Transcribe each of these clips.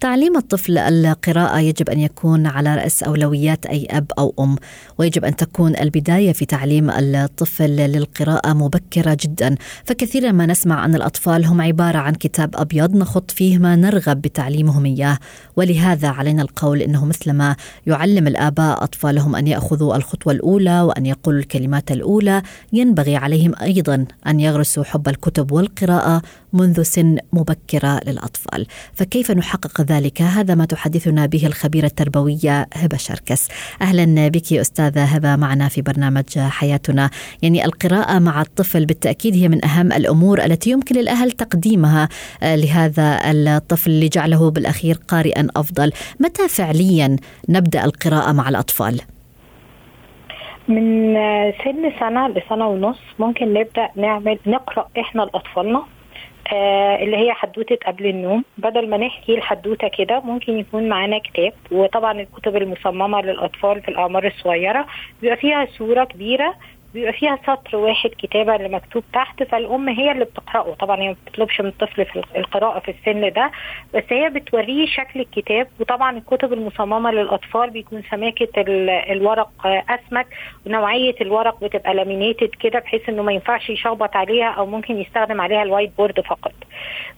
تعليم الطفل القراءة يجب أن يكون على رأس أولويات أي أب أو أم ويجب أن تكون البداية في تعليم الطفل للقراءة مبكرة جدا. فكثيرا ما نسمع أن الأطفال هم عبارة عن كتاب أبيض نخط فيه ما نرغب بتعليمهم إياه. ولهذا علينا القول أنه مثلما يعلم الآباء أطفالهم أن يأخذوا الخطوة الأولى وأن يقولوا الكلمات الأولى. ينبغي عليهم أيضا أن يغرسوا حب الكتب والقراءة منذ سن مبكرة للأطفال. فكيف نحقق ذلك. هذا ما تحدثنا به الخبيرة التربوية هبة شركس. أهلا بك أستاذة هبة معنا في برنامج حياتنا. يعني القراءة مع الطفل بالتأكيد هي من أهم الأمور التي يمكن للأهل تقديمها آه، لهذا الطفل لجعله بالأخير قارئا أفضل. متى فعليا نبدأ القراءة مع الأطفال؟ من سن سنة لسنة ونص ممكن نبدأ نعمل نقرأ إحنا لأطفالنا. آه اللي هي حدوتة قبل النوم. بدل ما نحكي الحدوتة كده ممكن يكون معانا كتاب. وطبعا الكتب المصممة للأطفال في الأعمار الصغيرة. بيبقى فيها صورة كبيرة بيبقى فيها سطر واحد كتابة اللي مكتوب تحت فالأم هي اللي بتقرأه. طبعا هي ما بتطلبش من الطفل في القراءة في السن ده بس هي بتوريه شكل الكتاب. وطبعا الكتب المصممة للأطفال بيكون سماكة ال- الورق أسمك ونوعية الورق بتبقى laminated كده بحيث إنه ما ينفعش يشخبط عليها أو ممكن يستخدم عليها ال whiteboard فقط.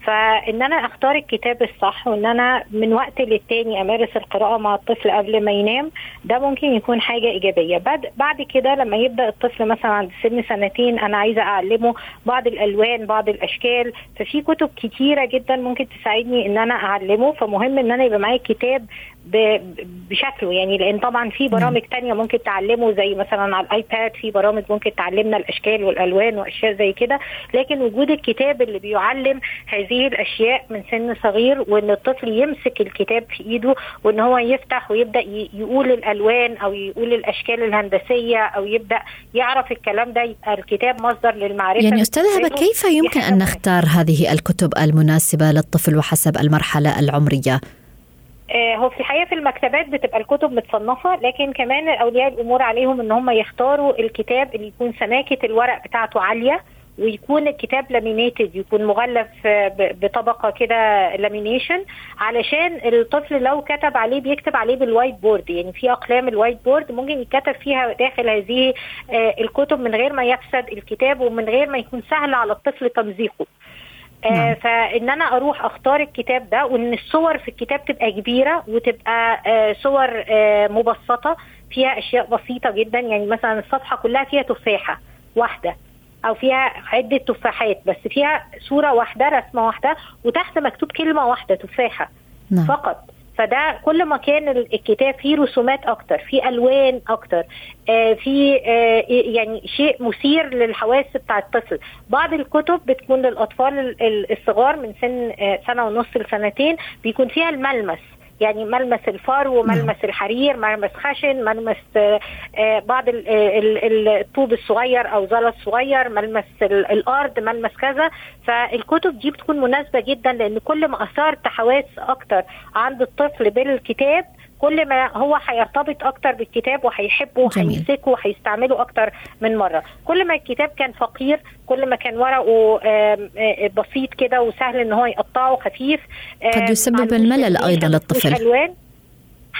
فإن أنا أختار الكتاب الصح وإن أنا من وقت للتاني أمارس القراءة مع الطفل قبل ما ينام ده ممكن يكون حاجة إيجابية. بعد بعد كده لما يبدأ الطفل مثلا عند سن سنتين أنا عايزة أعلمه بعض الألوان بعض الأشكال. ففي كتب كتيرة جدا ممكن تساعدني إن أنا أعلمه. فمهم إن أنا يبقى معايا كتاب بشكله يعني لأن طبعا في برامج تانية ممكن تعلمه زي مثلا على الآيباد في برامج ممكن تعلمنا الأشكال والألوان وأشياء زي كده لكن وجود الكتاب اللي بيعلم هذه الأشياء من سن صغير وإن الطفل يمسك الكتاب في إيده وإن هو يفتح ويبدأ يقول الألوان أو يقول الأشكال الهندسية أو يبدأ يعرف الكلام ده يبقى الكتاب مصدر للمعرفة يعني بالنسبة له. كيف يمكن حاجة نختار هذه الكتب المناسبة للطفل وحسب المرحلة العمرية؟ آه، هو في الحقيقة في المكتبات بتبقى الكتب متصنفة لكن كمان أولياء الأمور عليهم إن هم يختاروا الكتاب اللي يكون سماكة الورق بتاعته عالية ويكون الكتاب laminated يكون مغلف آه، بطبقة كده lamination علشان الطفل لو كتب عليه بيكتب عليه بال whiteboard يعني في أقلام ال whiteboard ممكن يتكتب فيها داخل هذه آه، الكتب من غير ما يفسد الكتاب ومن غير ما يكون سهل على الطفل تمزيقه. نعم. آه فإن أنا أروح أختار الكتاب ده وإن الصور في الكتاب تبقى كبيرة وتبقى آه صور آه مبسطة فيها أشياء بسيطة جدا. يعني مثلا الصفحة كلها فيها تفاحة واحدة أو فيها عدة تفاحات بس فيها صورة واحدة رسمة واحدة وتحت مكتوب كلمة واحدة تفاحة نعم. فقط. فده كل ما كان ال- الكتاب فيه رسومات أكتر فيه ألوان أكتر آه في آه يعني شيء مثير للحواس بتاع الطفل. بعض الكتب بتكون للأطفال ال- ال- الصغار من سن آه سنة ونص لسنتين بيكون فيها الملمس. يعني ملمس الفرو ملمس الحرير ملمس خشن ملمس آه، آه، بعض ال- الطوب الصغير أو زلط صغير ملمس ال- الأرض ملمس كذا. فالكتب دي بتكون مناسبة جدا لأن كل ما اثرت حواس أكتر عند الطفل بالكتاب كل ما هو هيرتبط أكتر بالكتاب وهيحبه. وهيمسكه وهيستعمله أكتر من مرة كل ما الكتاب كان فقير كل ما كان ورقه آه، بسيط كده وسهل إن هو يقطعه خفيف قد يسبب الملل معلوش للطفل.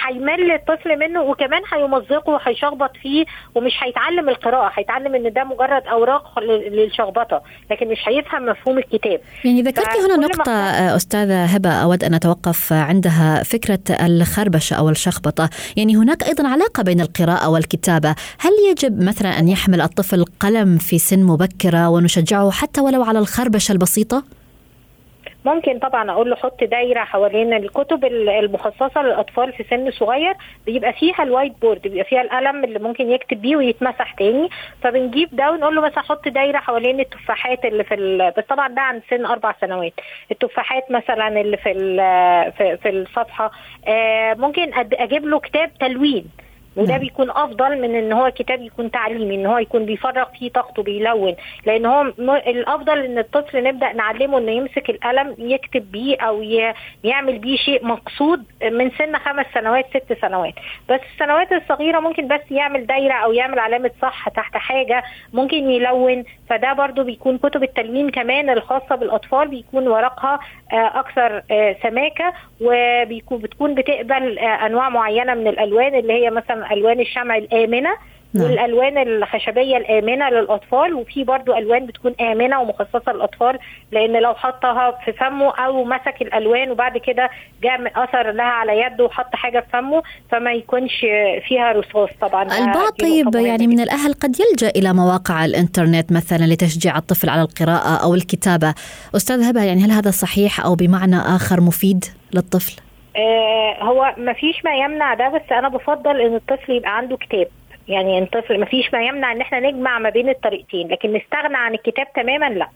هيمل الطفل منه وكمان هيمزقه وهيشخبط فيه ومش هيتعلم القراءة هيتعلم إن ده مجرد أوراق لل- للشخبطة لكن مش هيفهم مفهوم الكتاب. يعني ذكرت هنا نقطة ما- آه، أستاذة هبة أود أن أتوقف عندها فكرة الخربشة أو الشخبطة. يعني هناك أيضا علاقة بين القراءة والكتابة. هل يجب مثلا أن يحمل الطفل قلم في سن مبكرة ونشجعه حتى ولو على الخربشة البسيطة؟ ممكن طبعا أقول له حط دايرة حوالين الكتب المخصصة للأطفال في سن صغير بيبقى فيها ال whiteboard بيبقى فيها القلم اللي ممكن يكتب بيه ويتمسح تاني. فبنجيب ده ونقول له مثلا حط دايرة حوالين التفاحات اللي في ال... بس طبعا ده عند سن أربع سنوات. التفاحات مثلا اللي في في, في الصفحة آه ممكن أجيب له كتاب تلوين. وده نعم. بيكون أفضل من إن هو كتاب يكون تعليمي إن هو يكون بيفرغ فيه طاقته بيلون لأن هو الأفضل إن الطفل نبدأ نعلمه إنه يمسك القلم يكتب بيه أو يعمل بيه شيء مقصود من سن خمس سنوات ست سنوات. بس السنوات الصغيرة ممكن بس يعمل دايرة أو يعمل علامة صح تحت حاجة ممكن يلون. فده برضو بيكون كتب التلوين كمان الخاصة بالأطفال بيكون ورقها آه، أكثر آه، سماكة وبيكون بتكون بتقبل آه، أنواع معينة من الألوان اللي هي مثلا ألوان الشمع الآمنة نعم. والألوان الخشبية الآمنة للأطفال وفي برضو ألوان بتكون آمنة ومخصصة للأطفال لأن لو حطها في فمه أو مسك الألوان وبعد كده جاء أثر لها على يده وحط حاجة في فمه فما يكونش فيها رصاص طبعا. البعض طيب يعني من الأهل قد يلجأ إلى مواقع الإنترنت مثلا لتشجيع الطفل على القراءة أو الكتابة. أستاذ هبة يعني هل هذا صحيح أو بمعنى آخر مفيد للطفل؟ هو ما فيش ما يمنع ده بس أنا بفضل إن الطفل يبقى عنده كتاب. يعني الطفل ما فيش ما يمنع إن إحنا نجمع ما بين الطريقتين لكن نستغنى عن الكتاب تماما لأ.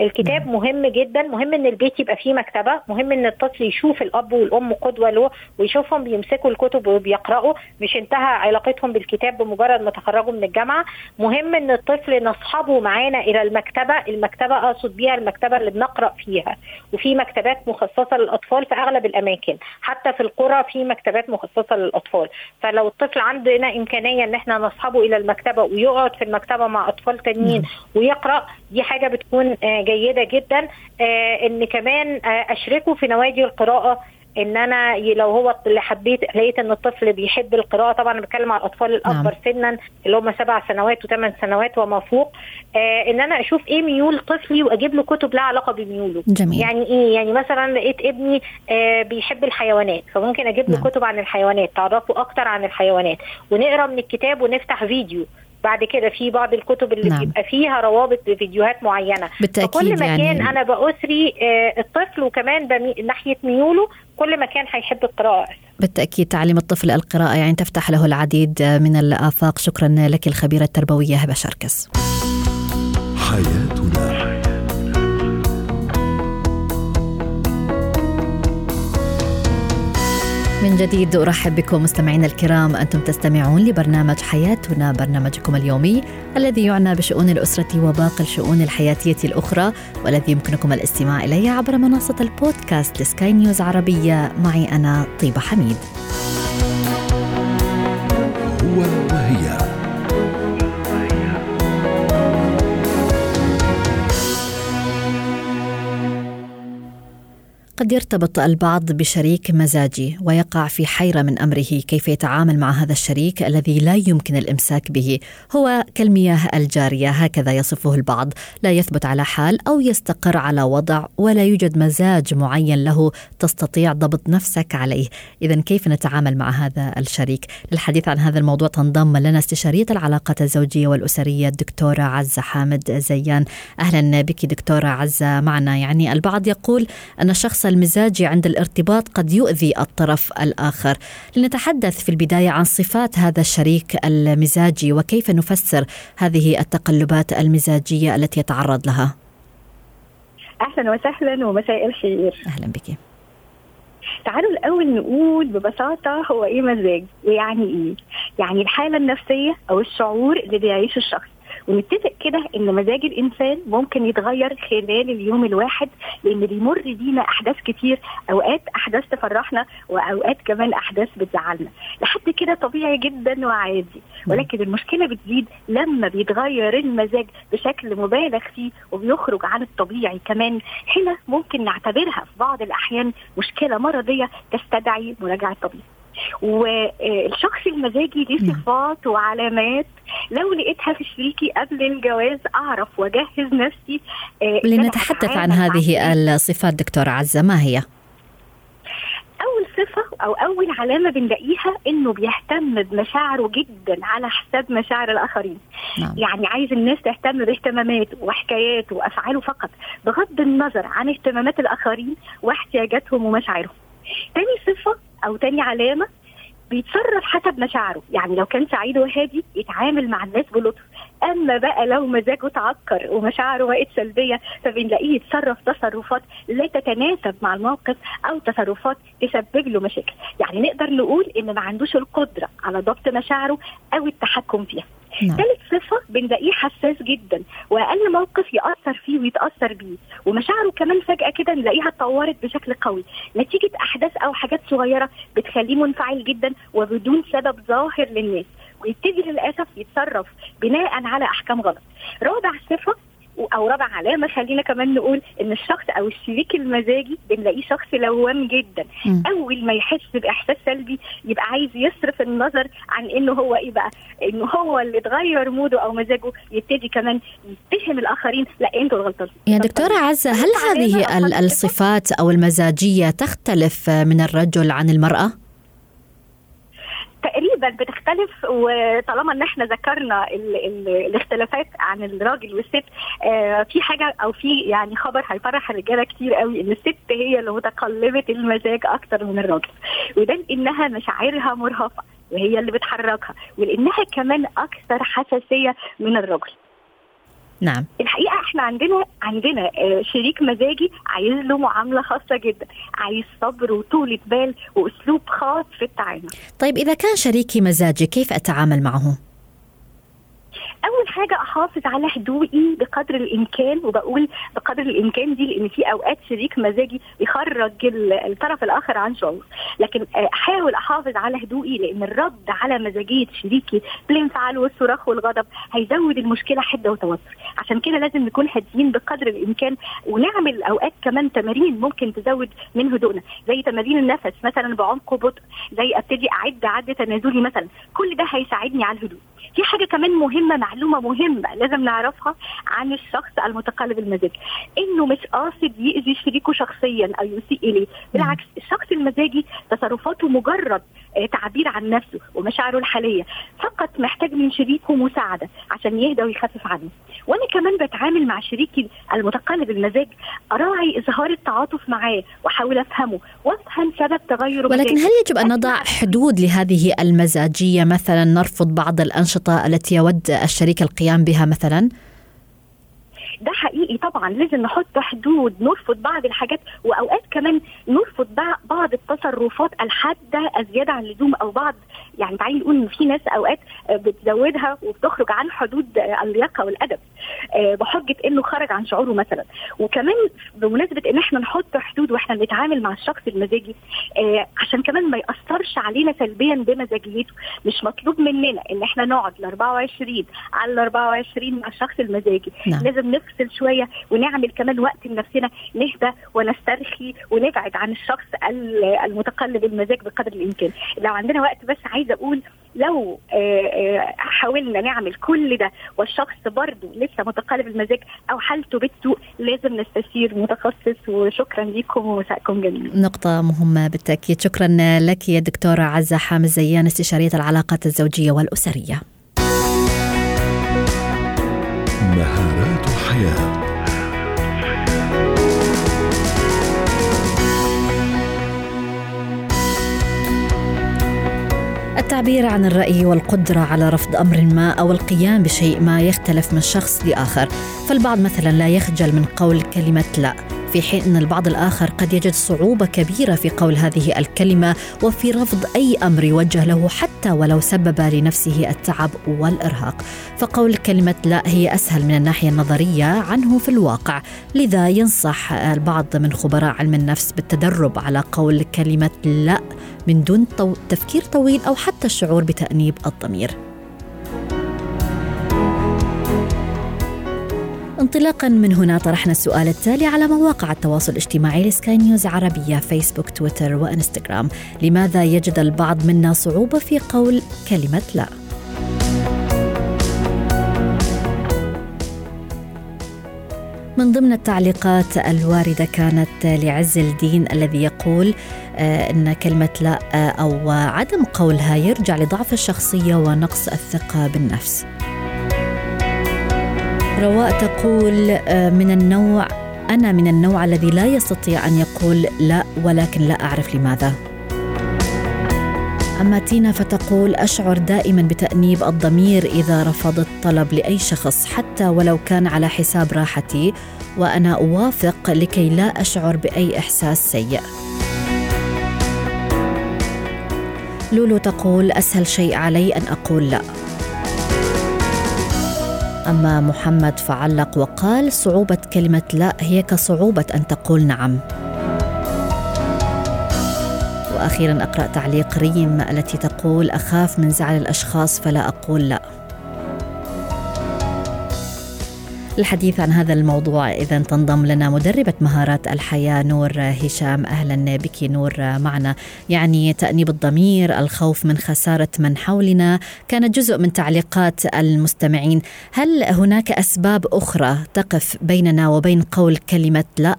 الكتاب مهم جدا. مهم إن البيت يبقى فيه مكتبة. مهم إن الطفل يشوف الأب والأم قدوة له ويشوفهم بيمسكوا الكتب وبيقرأوا. مش انتهى علاقتهم بالكتاب بمجرد ما تخرجوا من الجامعة. مهم إن الطفل نصحبه معانا إلى المكتبة. المكتبة أقصد بيها المكتبة اللي بنقرأ فيها. وفي مكتبات مخصصة للأطفال في أغلب الأماكن. حتى في القرى في مكتبات مخصصة للأطفال. فلو الطفل عندنا إمكانية إن إحنا نصحبه إلى المكتبة ويقعد في المكتبة مع أطفال تانيين ويقرأ دي حاجة بتكون آه، جيدة جدا آه، إن كمان آه، أشركه في نوادي القراءة إن أنا لو هو اللي حبيت لقيت إن الطفل بيحب القراءة طبعا أنا بتكلم على الأطفال الأكبر نعم. سنا اللي هم سبع سنوات وثمان سنوات وما فوق آه إن أنا أشوف إيه ميول طفلي وأجيب له كتب لها علاقة بميوله جميل. يعني إيه يعني مثلا لقيت ابني آه بيحب الحيوانات فممكن أجيب له نعم. كتب عن الحيوانات تعرفه أكتر عن الحيوانات ونقرأ من الكتاب ونفتح فيديو بعد كده في بعض الكتب اللي نعم. بيبقى فيها روابط بفيديوهات معينة. بالتأكيد فكل مكان يعني... أنا بأسري آه، الطفل وكمان بمي... ناحية ميوله كل مكان هيحب القراءة بالتأكيد تعليم الطفل القراءة يعني تفتح له العديد من الآفاق. شكرا لك الخبيرة التربوية هبة شركس. حياتنا. من جديد أرحب بكم مستمعينا الكرام أنتم تستمعون لبرنامج حياتنا برنامجكم اليومي الذي يعنى بشؤون الأسرة وباقي الشؤون الحياتية الأخرى والذي يمكنكم الاستماع إليه عبر منصة البودكاست لسكاي نيوز عربية معي أنا طيبة حميد. هو وهي قد يرتبط البعض بشريك مزاجي ويقع في حيرة من أمره كيف يتعامل مع هذا الشريك الذي لا يمكن الإمساك به. هو كالمياه الجارية هكذا يصفه البعض. لا يثبت على حال أو يستقر على وضع ولا يوجد مزاج معين له تستطيع ضبط نفسك عليه. إذا كيف نتعامل مع هذا الشريك؟ للحديث عن هذا الموضوع تنضم لنا استشارية العلاقات الزوجية والأسرية الدكتورة عزة حامد زيان. أهلا بك دكتورة عزة. معنا يعني البعض يقول أن الشخص المزاجي عند الارتباط قد يؤذي الطرف الآخر. لنتحدث في البداية عن صفات هذا الشريك المزاجي وكيف نفسر هذه التقلبات المزاجية التي يتعرض لها. أهلا وسهلا ومساء الخير. أهلا بك. تعالوا الأول نقول ببساطة هو إيه مزاج؟ ويعني إيه؟ يعني الحالة النفسية أو الشعور اللي بيعيشه الشخص. ونتفق كده إن مزاج الإنسان ممكن يتغير خلال اليوم الواحد لأن بيمر بينا أحداث كتير أوقات أحداث تفرحنا وأوقات كمان أحداث بتزعلنا. لحد كده طبيعي جدا وعادي. ولكن المشكلة بتزيد لما بيتغير المزاج بشكل مبالغ فيه وبيخرج عن الطبيعي كمان. هنا ممكن نعتبرها في بعض الأحيان مشكلة مرضية تستدعي مراجعة طبيب والشخص المزاجي ليه. صفات وعلامات لو لقيتها في شريكي قبل الجواز أعرف وأجهز نفسي آه، لنتحدث عن هذه الصفات دكتورة عزة ما هي؟ أول صفة أو أول علامة بنلاقيها إنه بيهتم بمشاعره جدا على حساب مشاعر الآخرين نعم. يعني عايز الناس تهتم باهتماماته وحكاياته وأفعاله فقط بغض النظر عن اهتمامات الآخرين واحتياجاتهم ومشاعرهم تاني صفة أو تاني علامة بيتصرف حسب مشاعره. يعني لو كان سعيد وهادي يتعامل مع الناس بلطف. أما بقى لو مزاجه تعكر ومشاعره بقت سلبية فبنلاقيه يتصرف تصرفات لا تتناسب مع الموقف أو تصرفات تسبب له مشاكل. يعني نقدر نقول إن ما عندوش القدرة على ضبط مشاعره أو التحكم فيها. نعم. ثالث صفة بنلاقيه حساس جدا وأقل موقف يأثر فيه ويتأثر بيه ومشاعره كمان فجأة كده نلاقيها اتطورت بشكل قوي نتيجة أحداث أو حاجات صغيرة بتخليه منفعل جدا وبدون سبب ظاهر للناس ويبتدي للأسف يتصرف بناء على أحكام غلط رابع صفة أو رابع علامة خلينا كمان نقول إن الشخص أو الشريك المزاجي بنلاقيه شخص لوام جدا مم. أول ما يحس بإحساس سلبي يبقى عايز يصرف النظر عن إنه هو إيه بقى إنه هو اللي اتغير موده أو مزاجه يبتدي كمان يتهم الآخرين لا أنتوا الغلطانين يا دكتورة عزة هل هذه ال- الصفات أو المزاجية تختلف من الرجل عن المرأة؟ تقريبا بتختلف وطالما إن إحنا ذكرنا ال ال الاختلافات عن الراجل والست آه في حاجة أو في يعني خبر هيفرح الرجالة كتير قوي إن الست هي اللي متقلبة المزاج أكتر من الراجل. وده لأنها مشاعرها مرهفه وهي اللي بتحركها ولأنها كمان أكثر حساسية من الراجل. نعم. الحقيقة إحنا عندنا عندنا آه، شريك مزاجي عايز له معاملة خاصة جدا. عايز صبر وطولة بال وأسلوب خاص في التعامل. طيب إذا كان شريكي مزاجي كيف أتعامل معه؟ أول حاجة أحافظ على هدوئي بقدر الإمكان وبقول بقدر الإمكان دي لأن في أوقات شريك مزاجي يخرج ال- الطرف الآخر عن شعور لكن آه، أحاول أحافظ على هدوئي لأن الرد على مزاجية شريكي بالانفعال والصراخ والغضب هيزود المشكلة حدة وتوتر. عشان كده لازم نكون هاديين بقدر الإمكان ونعمل أوقات كمان تمارين ممكن تزود من هدوءنا زي تمارين النفس مثلا بعمق وبطء زي أبتدي أعد عد تنازلي مثلا. كل ده هيساعدني على الهدوء. في حاجة كمان مهمة معلومة مهمة لازم نعرفها عن الشخص المتقلب المزاج. إنه مش قاصد يأذي شريكه شخصيا أو يسيء إليه. بالعكس الشخص المزاجي تصرفاته مجرد آه، تعبير عن نفسه ومشاعره الحالية فقط محتاج من شريكه مساعدة عشان يهدى ويخفف عنه. وأنا كمان بتعامل مع شريكي المتقلب المزاج أراعي إظهار التعاطف معاه وأحاول أفهمه وأفهم سبب تغيره ولكن. هل يجب أن نضع حدود لهذه المزاجية؟ مثلا نرفض بعض الأنشطة التي يود الشريك القيام بها مثلا؟ ده حقيقي طبعا لازم نحط حدود نرفض بعض الحاجات وأوقات كمان نرفض بع- بعض التصرفات الحادة الزيادة عن اللزوم أو بعض يعني تعالي نقول إن في ناس أوقات بتزودها وبتخرج عن حدود اللياقة والأدب آه، بحجة إنه خرج عن شعوره مثلا. وكمان بمناسبة إن إحنا نحط حدود وإحنا بنتعامل مع الشخص المزاجي آه، عشان كمان ما يأثرش علينا سلبيا بمزاجيته مش مطلوب مننا إن إحنا نقعد ل 24 على ال 24 مع الشخص المزاجي. نعم. لازم نفصل شوية ونعمل كمان وقت لنفسنا نهدى ونسترخي ونبعد عن الشخص ال- المتقلب المزاج بقدر الإمكان. لو عندنا وقت بس عايزة أقول لو آه، آه، حاولنا نعمل كل ده والشخص برضه لسه متقلب المزاج أو حالته بتسوء لازم نستشير متخصص وشكرا لكم ومساءكم جميل نقطة مهمة بالتأكيد. شكرا لك يا دكتورة عزة حامد زيان استشارية العلاقات الزوجية والأسرية. مهارات حياه التعبير عن الرأي والقدرة على رفض أمر ما أو القيام بشيء ما يختلف من شخص لآخر. فالبعض مثلا لا يخجل من قول كلمة لا. في حين أن البعض الآخر قد يجد صعوبة كبيرة في قول هذه الكلمة وفي رفض أي أمر يوجه له حتى ولو سبب لنفسه التعب والإرهاق فقول كلمة لا هي أسهل من الناحية النظرية عنه في الواقع لذا ينصح البعض من خبراء علم النفس بالتدرب على قول كلمة لا من دون. تفكير طويل أو حتى الشعور بتأنيب الضمير انطلاقا من هنا طرحنا السؤال التالي على مواقع التواصل الاجتماعي لسكاي نيوز عربية فيسبوك تويتر وإنستغرام. لماذا يجد البعض منا صعوبة في قول كلمة لا؟ من ضمن التعليقات الواردة كانت لعز الدين الذي يقول آه، أن كلمة لا آه، أو عدم قولها يرجع لضعف الشخصية ونقص الثقة بالنفس. رواء تقول آه، من النوع أنا من النوع الذي لا يستطيع أن يقول لا ولكن لا أعرف لماذا. أما تينا فتقول أشعر دائما بتأنيب الضمير إذا رفضت طلب لأي شخص حتى ولو كان على حساب راحتي وأنا أوافق لكي لا أشعر بأي إحساس سيء. لولو تقول أسهل شيء علي أن أقول لا. أما محمد فعلق وقال صعوبة كلمة لا هي كصعوبة أن تقول نعم. وأخيرا أقرأ تعليق ريم التي تقول أخاف من زعل الأشخاص فلا أقول لا. الحديث عن هذا الموضوع. إذا تنضم لنا مدربة مهارات الحياة نور هشام. أهلا بك نور معنا. يعني تأنيب الضمير الخوف من خسارة من حولنا كانت جزء من تعليقات المستمعين. هل هناك أسباب أخرى تقف بيننا وبين قول كلمة لا؟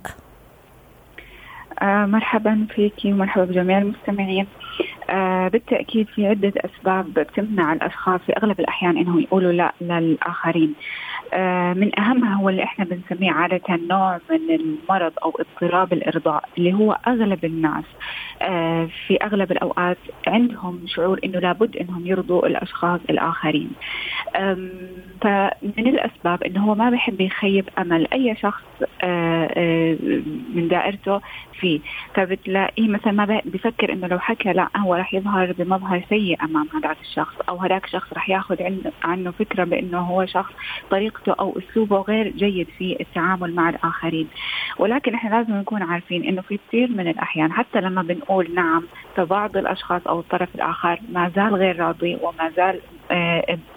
آه مرحبا فيك ومرحبا بجميع المستمعين. آه بالتأكيد في عدة أسباب بتمنع الأشخاص في أغلب الأحيان أنهم يقولوا لا للآخرين. من أهمها هو اللي إحنا بنسميه عادة نوع من المرض أو اضطراب الإرضاء اللي هو أغلب الناس آه في أغلب الأوقات عندهم شعور أنه لابد أنهم يرضوا الأشخاص الآخرين. فمن الأسباب أنه هو ما بيحب يخيب أمل أي شخص آه، آه، من دائرته فيه. فبتلاقيه مثلا ما بفكر إنه لو حكى لا هو راح يظهر بمظهر سيء أمام هذاك الشخص أو هذاك الشخص راح ياخذ عنه فكرة بإنه هو شخص طريقته أو أسلوبه غير جيد في التعامل مع الآخرين. ولكن إحنا لازم نكون عارفين إنه في كثير من الأحيان حتى لما بنقول نعم فبعض الأشخاص أو الطرف الآخر ما زال غير راضي وما زال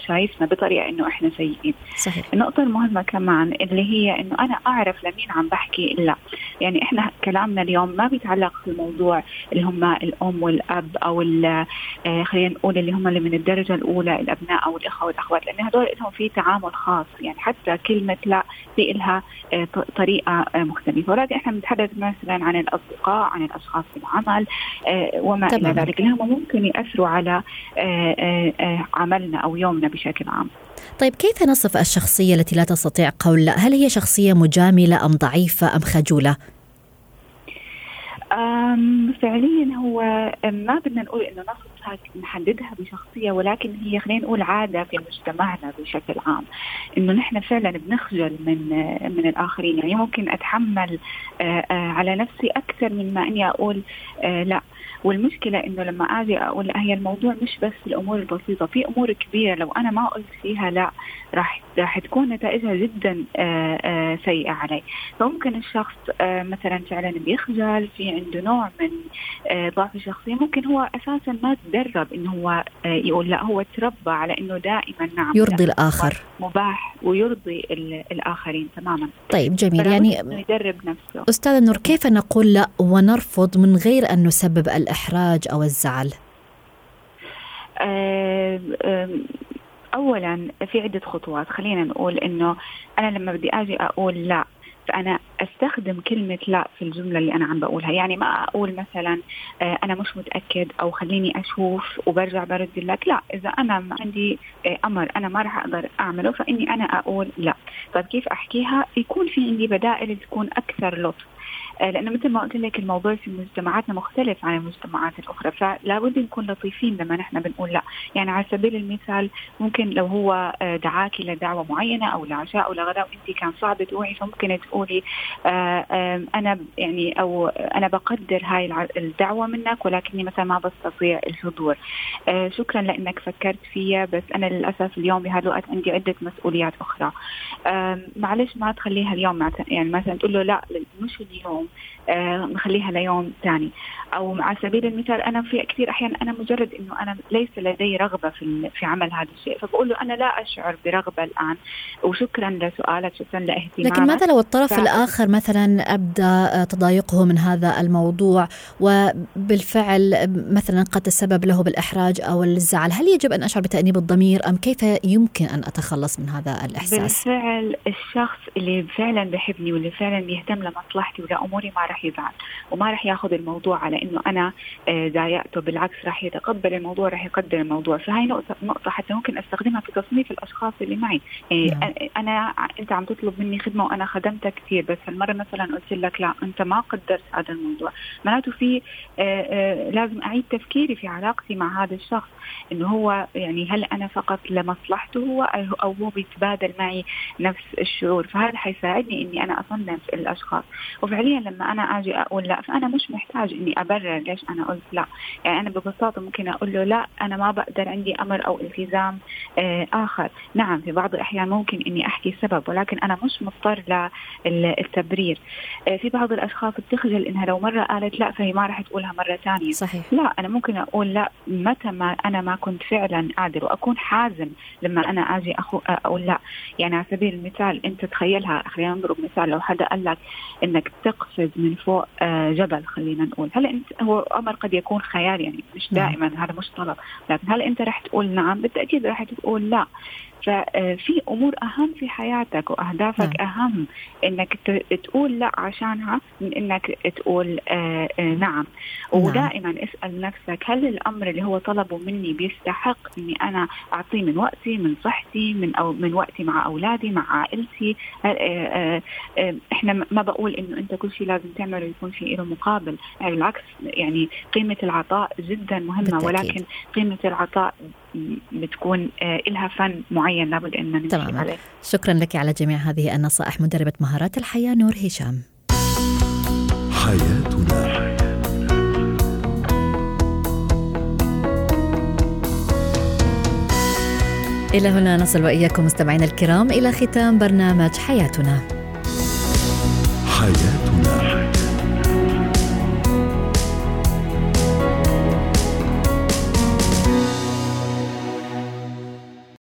شايفنا بطريقة إنه إحنا سيئين. صحيح. النقطة المهمة كمان اللي هي إنه أنا أعرف لمين عم بحكي إلا. يعني إحنا كلامنا اليوم ما بيتعلق في الموضوع اللي هم الأم والأب أو آه، خلينا نقول اللي هم اللي من الدرجة الأولى الأبناء أو الأخوة والأخوات لأن هدول لهم في تعامل خاص. يعني حتى كلمة لا في لها آه، طريقة مختلفة. ولكن إحنا بنتحدث مثلا عن الأصدقاء عن الأشخاص في العمل وما إلى ذلك. اللي هم ممكن يأثروا على عمل عملنا أو يومنا بشكل عام. طيب كيف نصف الشخصية التي لا تستطيع قول؟ لا هل هي شخصية مجاملة أم ضعيفة أم خجولة؟ فعليا هو ما بدنا نقول إنه نصفها نحددها بشخصية ولكن هي خلينا نقول عادة في مجتمعنا بشكل عام إنه نحن فعلا بنخجل من من الآخرين. يعني ممكن أتحمل على نفسي أكثر من ما إني أقول لا. والمشكلة إنه لما أجي أقول هي الموضوع مش بس الأمور البسيطة في أمور كبيرة لو أنا ما قلت فيها لا راح راح تكون نتائجها جدا آه، آه، سيئة علي. فممكن الشخص آه، مثلا فعلا بيخجل في عنده نوع من ضعف الشخصيه ممكن هو أساسا ما تدرب إنه هو يقول لا هو تربى على إنه دائما نعم يرضي الآخر. مباح ويرضي الآخرين تماما. طيب جميل. يعني يدرب نفسه. أستاذة نور كيف نقول لا ونرفض من غير أن نسبب الإحراج أو الزعل؟ اولا في عدة خطوات خلينا نقول إنه أنا لما بدي آجي أقول لا فأنا أستخدم كلمة لا في الجملة اللي أنا عم بقولها. يعني ما أقول مثلا آه، أنا مش متأكد أو خليني أشوف وبرجع برد لك. لا إذا أنا عندي آه، أمر أنا ما راح أقدر أعمله فإني أنا أقول لا. طيب كيف أحكيها؟ يكون في عندي بدائل تكون أكثر لطف. آه، لأنه مثل ما قلت لك الموضوع في مجتمعاتنا مختلف عن المجتمعات الأخرى فلا بد نكون لطيفين لما نحن بنقول لا. يعني على سبيل المثال ممكن لو هو دعاكي لدعوه معينة أو لعشاء أو لغداء وانت كان صعب تروحي فممكن تقولي أنا يعني أو أنا بقدر هاي الدعوة منك ولكني مثلا ما بستطيع الحضور. شكرا لإنك فكرت فيا بس أنا للأسف اليوم بهذا الوقت عندي عدة مسؤوليات أخرى. معلش ما تخليها اليوم يعني مثلا تقول له لا مش اليوم آه نخليها ليوم ثاني أو على سبيل المثال أنا في كثير أحيان أنا مجرد إنه أنا ليس لدي رغبة في في عمل هذا الشيء فبقول له أنا لا أشعر برغبة الآن. وشكرا لسؤالك شكرا لاهتمامك لكن ماذا لو الطرف ف... الآخر آخر مثلا أبدأ تضايقه من هذا الموضوع وبالفعل مثلا قد تسبب له بالإحراج أو الزعل. هل يجب أن أشعر بتأنيب الضمير أم كيف يمكن أن أتخلص من هذا الإحساس؟ بالفعل الشخص اللي فعلا بحبني واللي فعلا بيهتم لمصلحتي ولأموري ما راح يزعل وما راح ياخذ الموضوع على إنه أنا آه، ضايقته بالعكس راح يتقبل الموضوع راح يقدر الموضوع. فهي نقطة نقطة حتى ممكن أستخدمها في تصنيف الأشخاص اللي معي. يعني نعم. أنا أنت عم تطلب مني خدمة وأنا خدمتك كثير بس هالمره مثلا قلت لك لا أنت ما قدرت هذا الموضوع. معناته في آه، آه، لازم أعيد تفكيري في علاقتي مع هذا الشخص إنه هو يعني هل أنا فقط لمصلحته هو أو هو بيتبادل معي نفس الشعور؟ فهذا حيساعدني إني أنا أصنف الأشخاص. وفعليا لما أنا آجي أقول لا فأنا مش محتاج إني أبرر ليش أنا قلت لا. يعني أنا ببساطة ممكن أقول له لا أنا ما بقدر عندي أمر أو التزام آه آخر. نعم في بعض الأحيان ممكن إني أحكي سبب ولكن أنا مش مضطر للتبرير آه في بعض الأشخاص بتخجل إنها لو مرة قالت لا فهي ما راح تقولها مرة ثانية. صحيح. لا أنا ممكن أقول لا متى ما أنا ما كنت فعلا قادر وأكون حازم لما أنا آجي أخو أقول لا. يعني على سبيل المثال أنت تخيلها خلينا نضرب مثال لو حدا قال لك إنك تقفز من فوق آه، جبل خلينا نقول. هل انت هو أمر قد يكون خيال يعني مش نعم. دائما هذا مش طلب. لكن هل أنت رح تقول نعم؟ بالتأكيد رح تقول لا. ففي أمور أهم في حياتك وأهدافك نعم. أهم إنك تقول لا عشانها من إنك تقول آه، آه، نعم. نعم ودائما اسأل نفسك هل الأمر اللي هو طلبه مني بيستحق إني أنا أعطيه من وقتي من صحتي من أو من وقتي مع أولادي مع عائلتي آه، إحنا ما بقول إنه أنت كل شيء لازم تعمله يكون في له مقابل يعني بالعكس يعني قيمة العطاء جدا مهمة بالتأكيد. ولكن قيمة العطاء بتكون لها فن معين لابد إن نمشي تمام. عليه. شكرا لك على جميع هذه النصائح. مدربة مهارات الحياة نور هشام. حياتنا. إلى هنا نصل وإياكم مستمعينا الكرام إلى ختام برنامج حياتنا. حياتنا.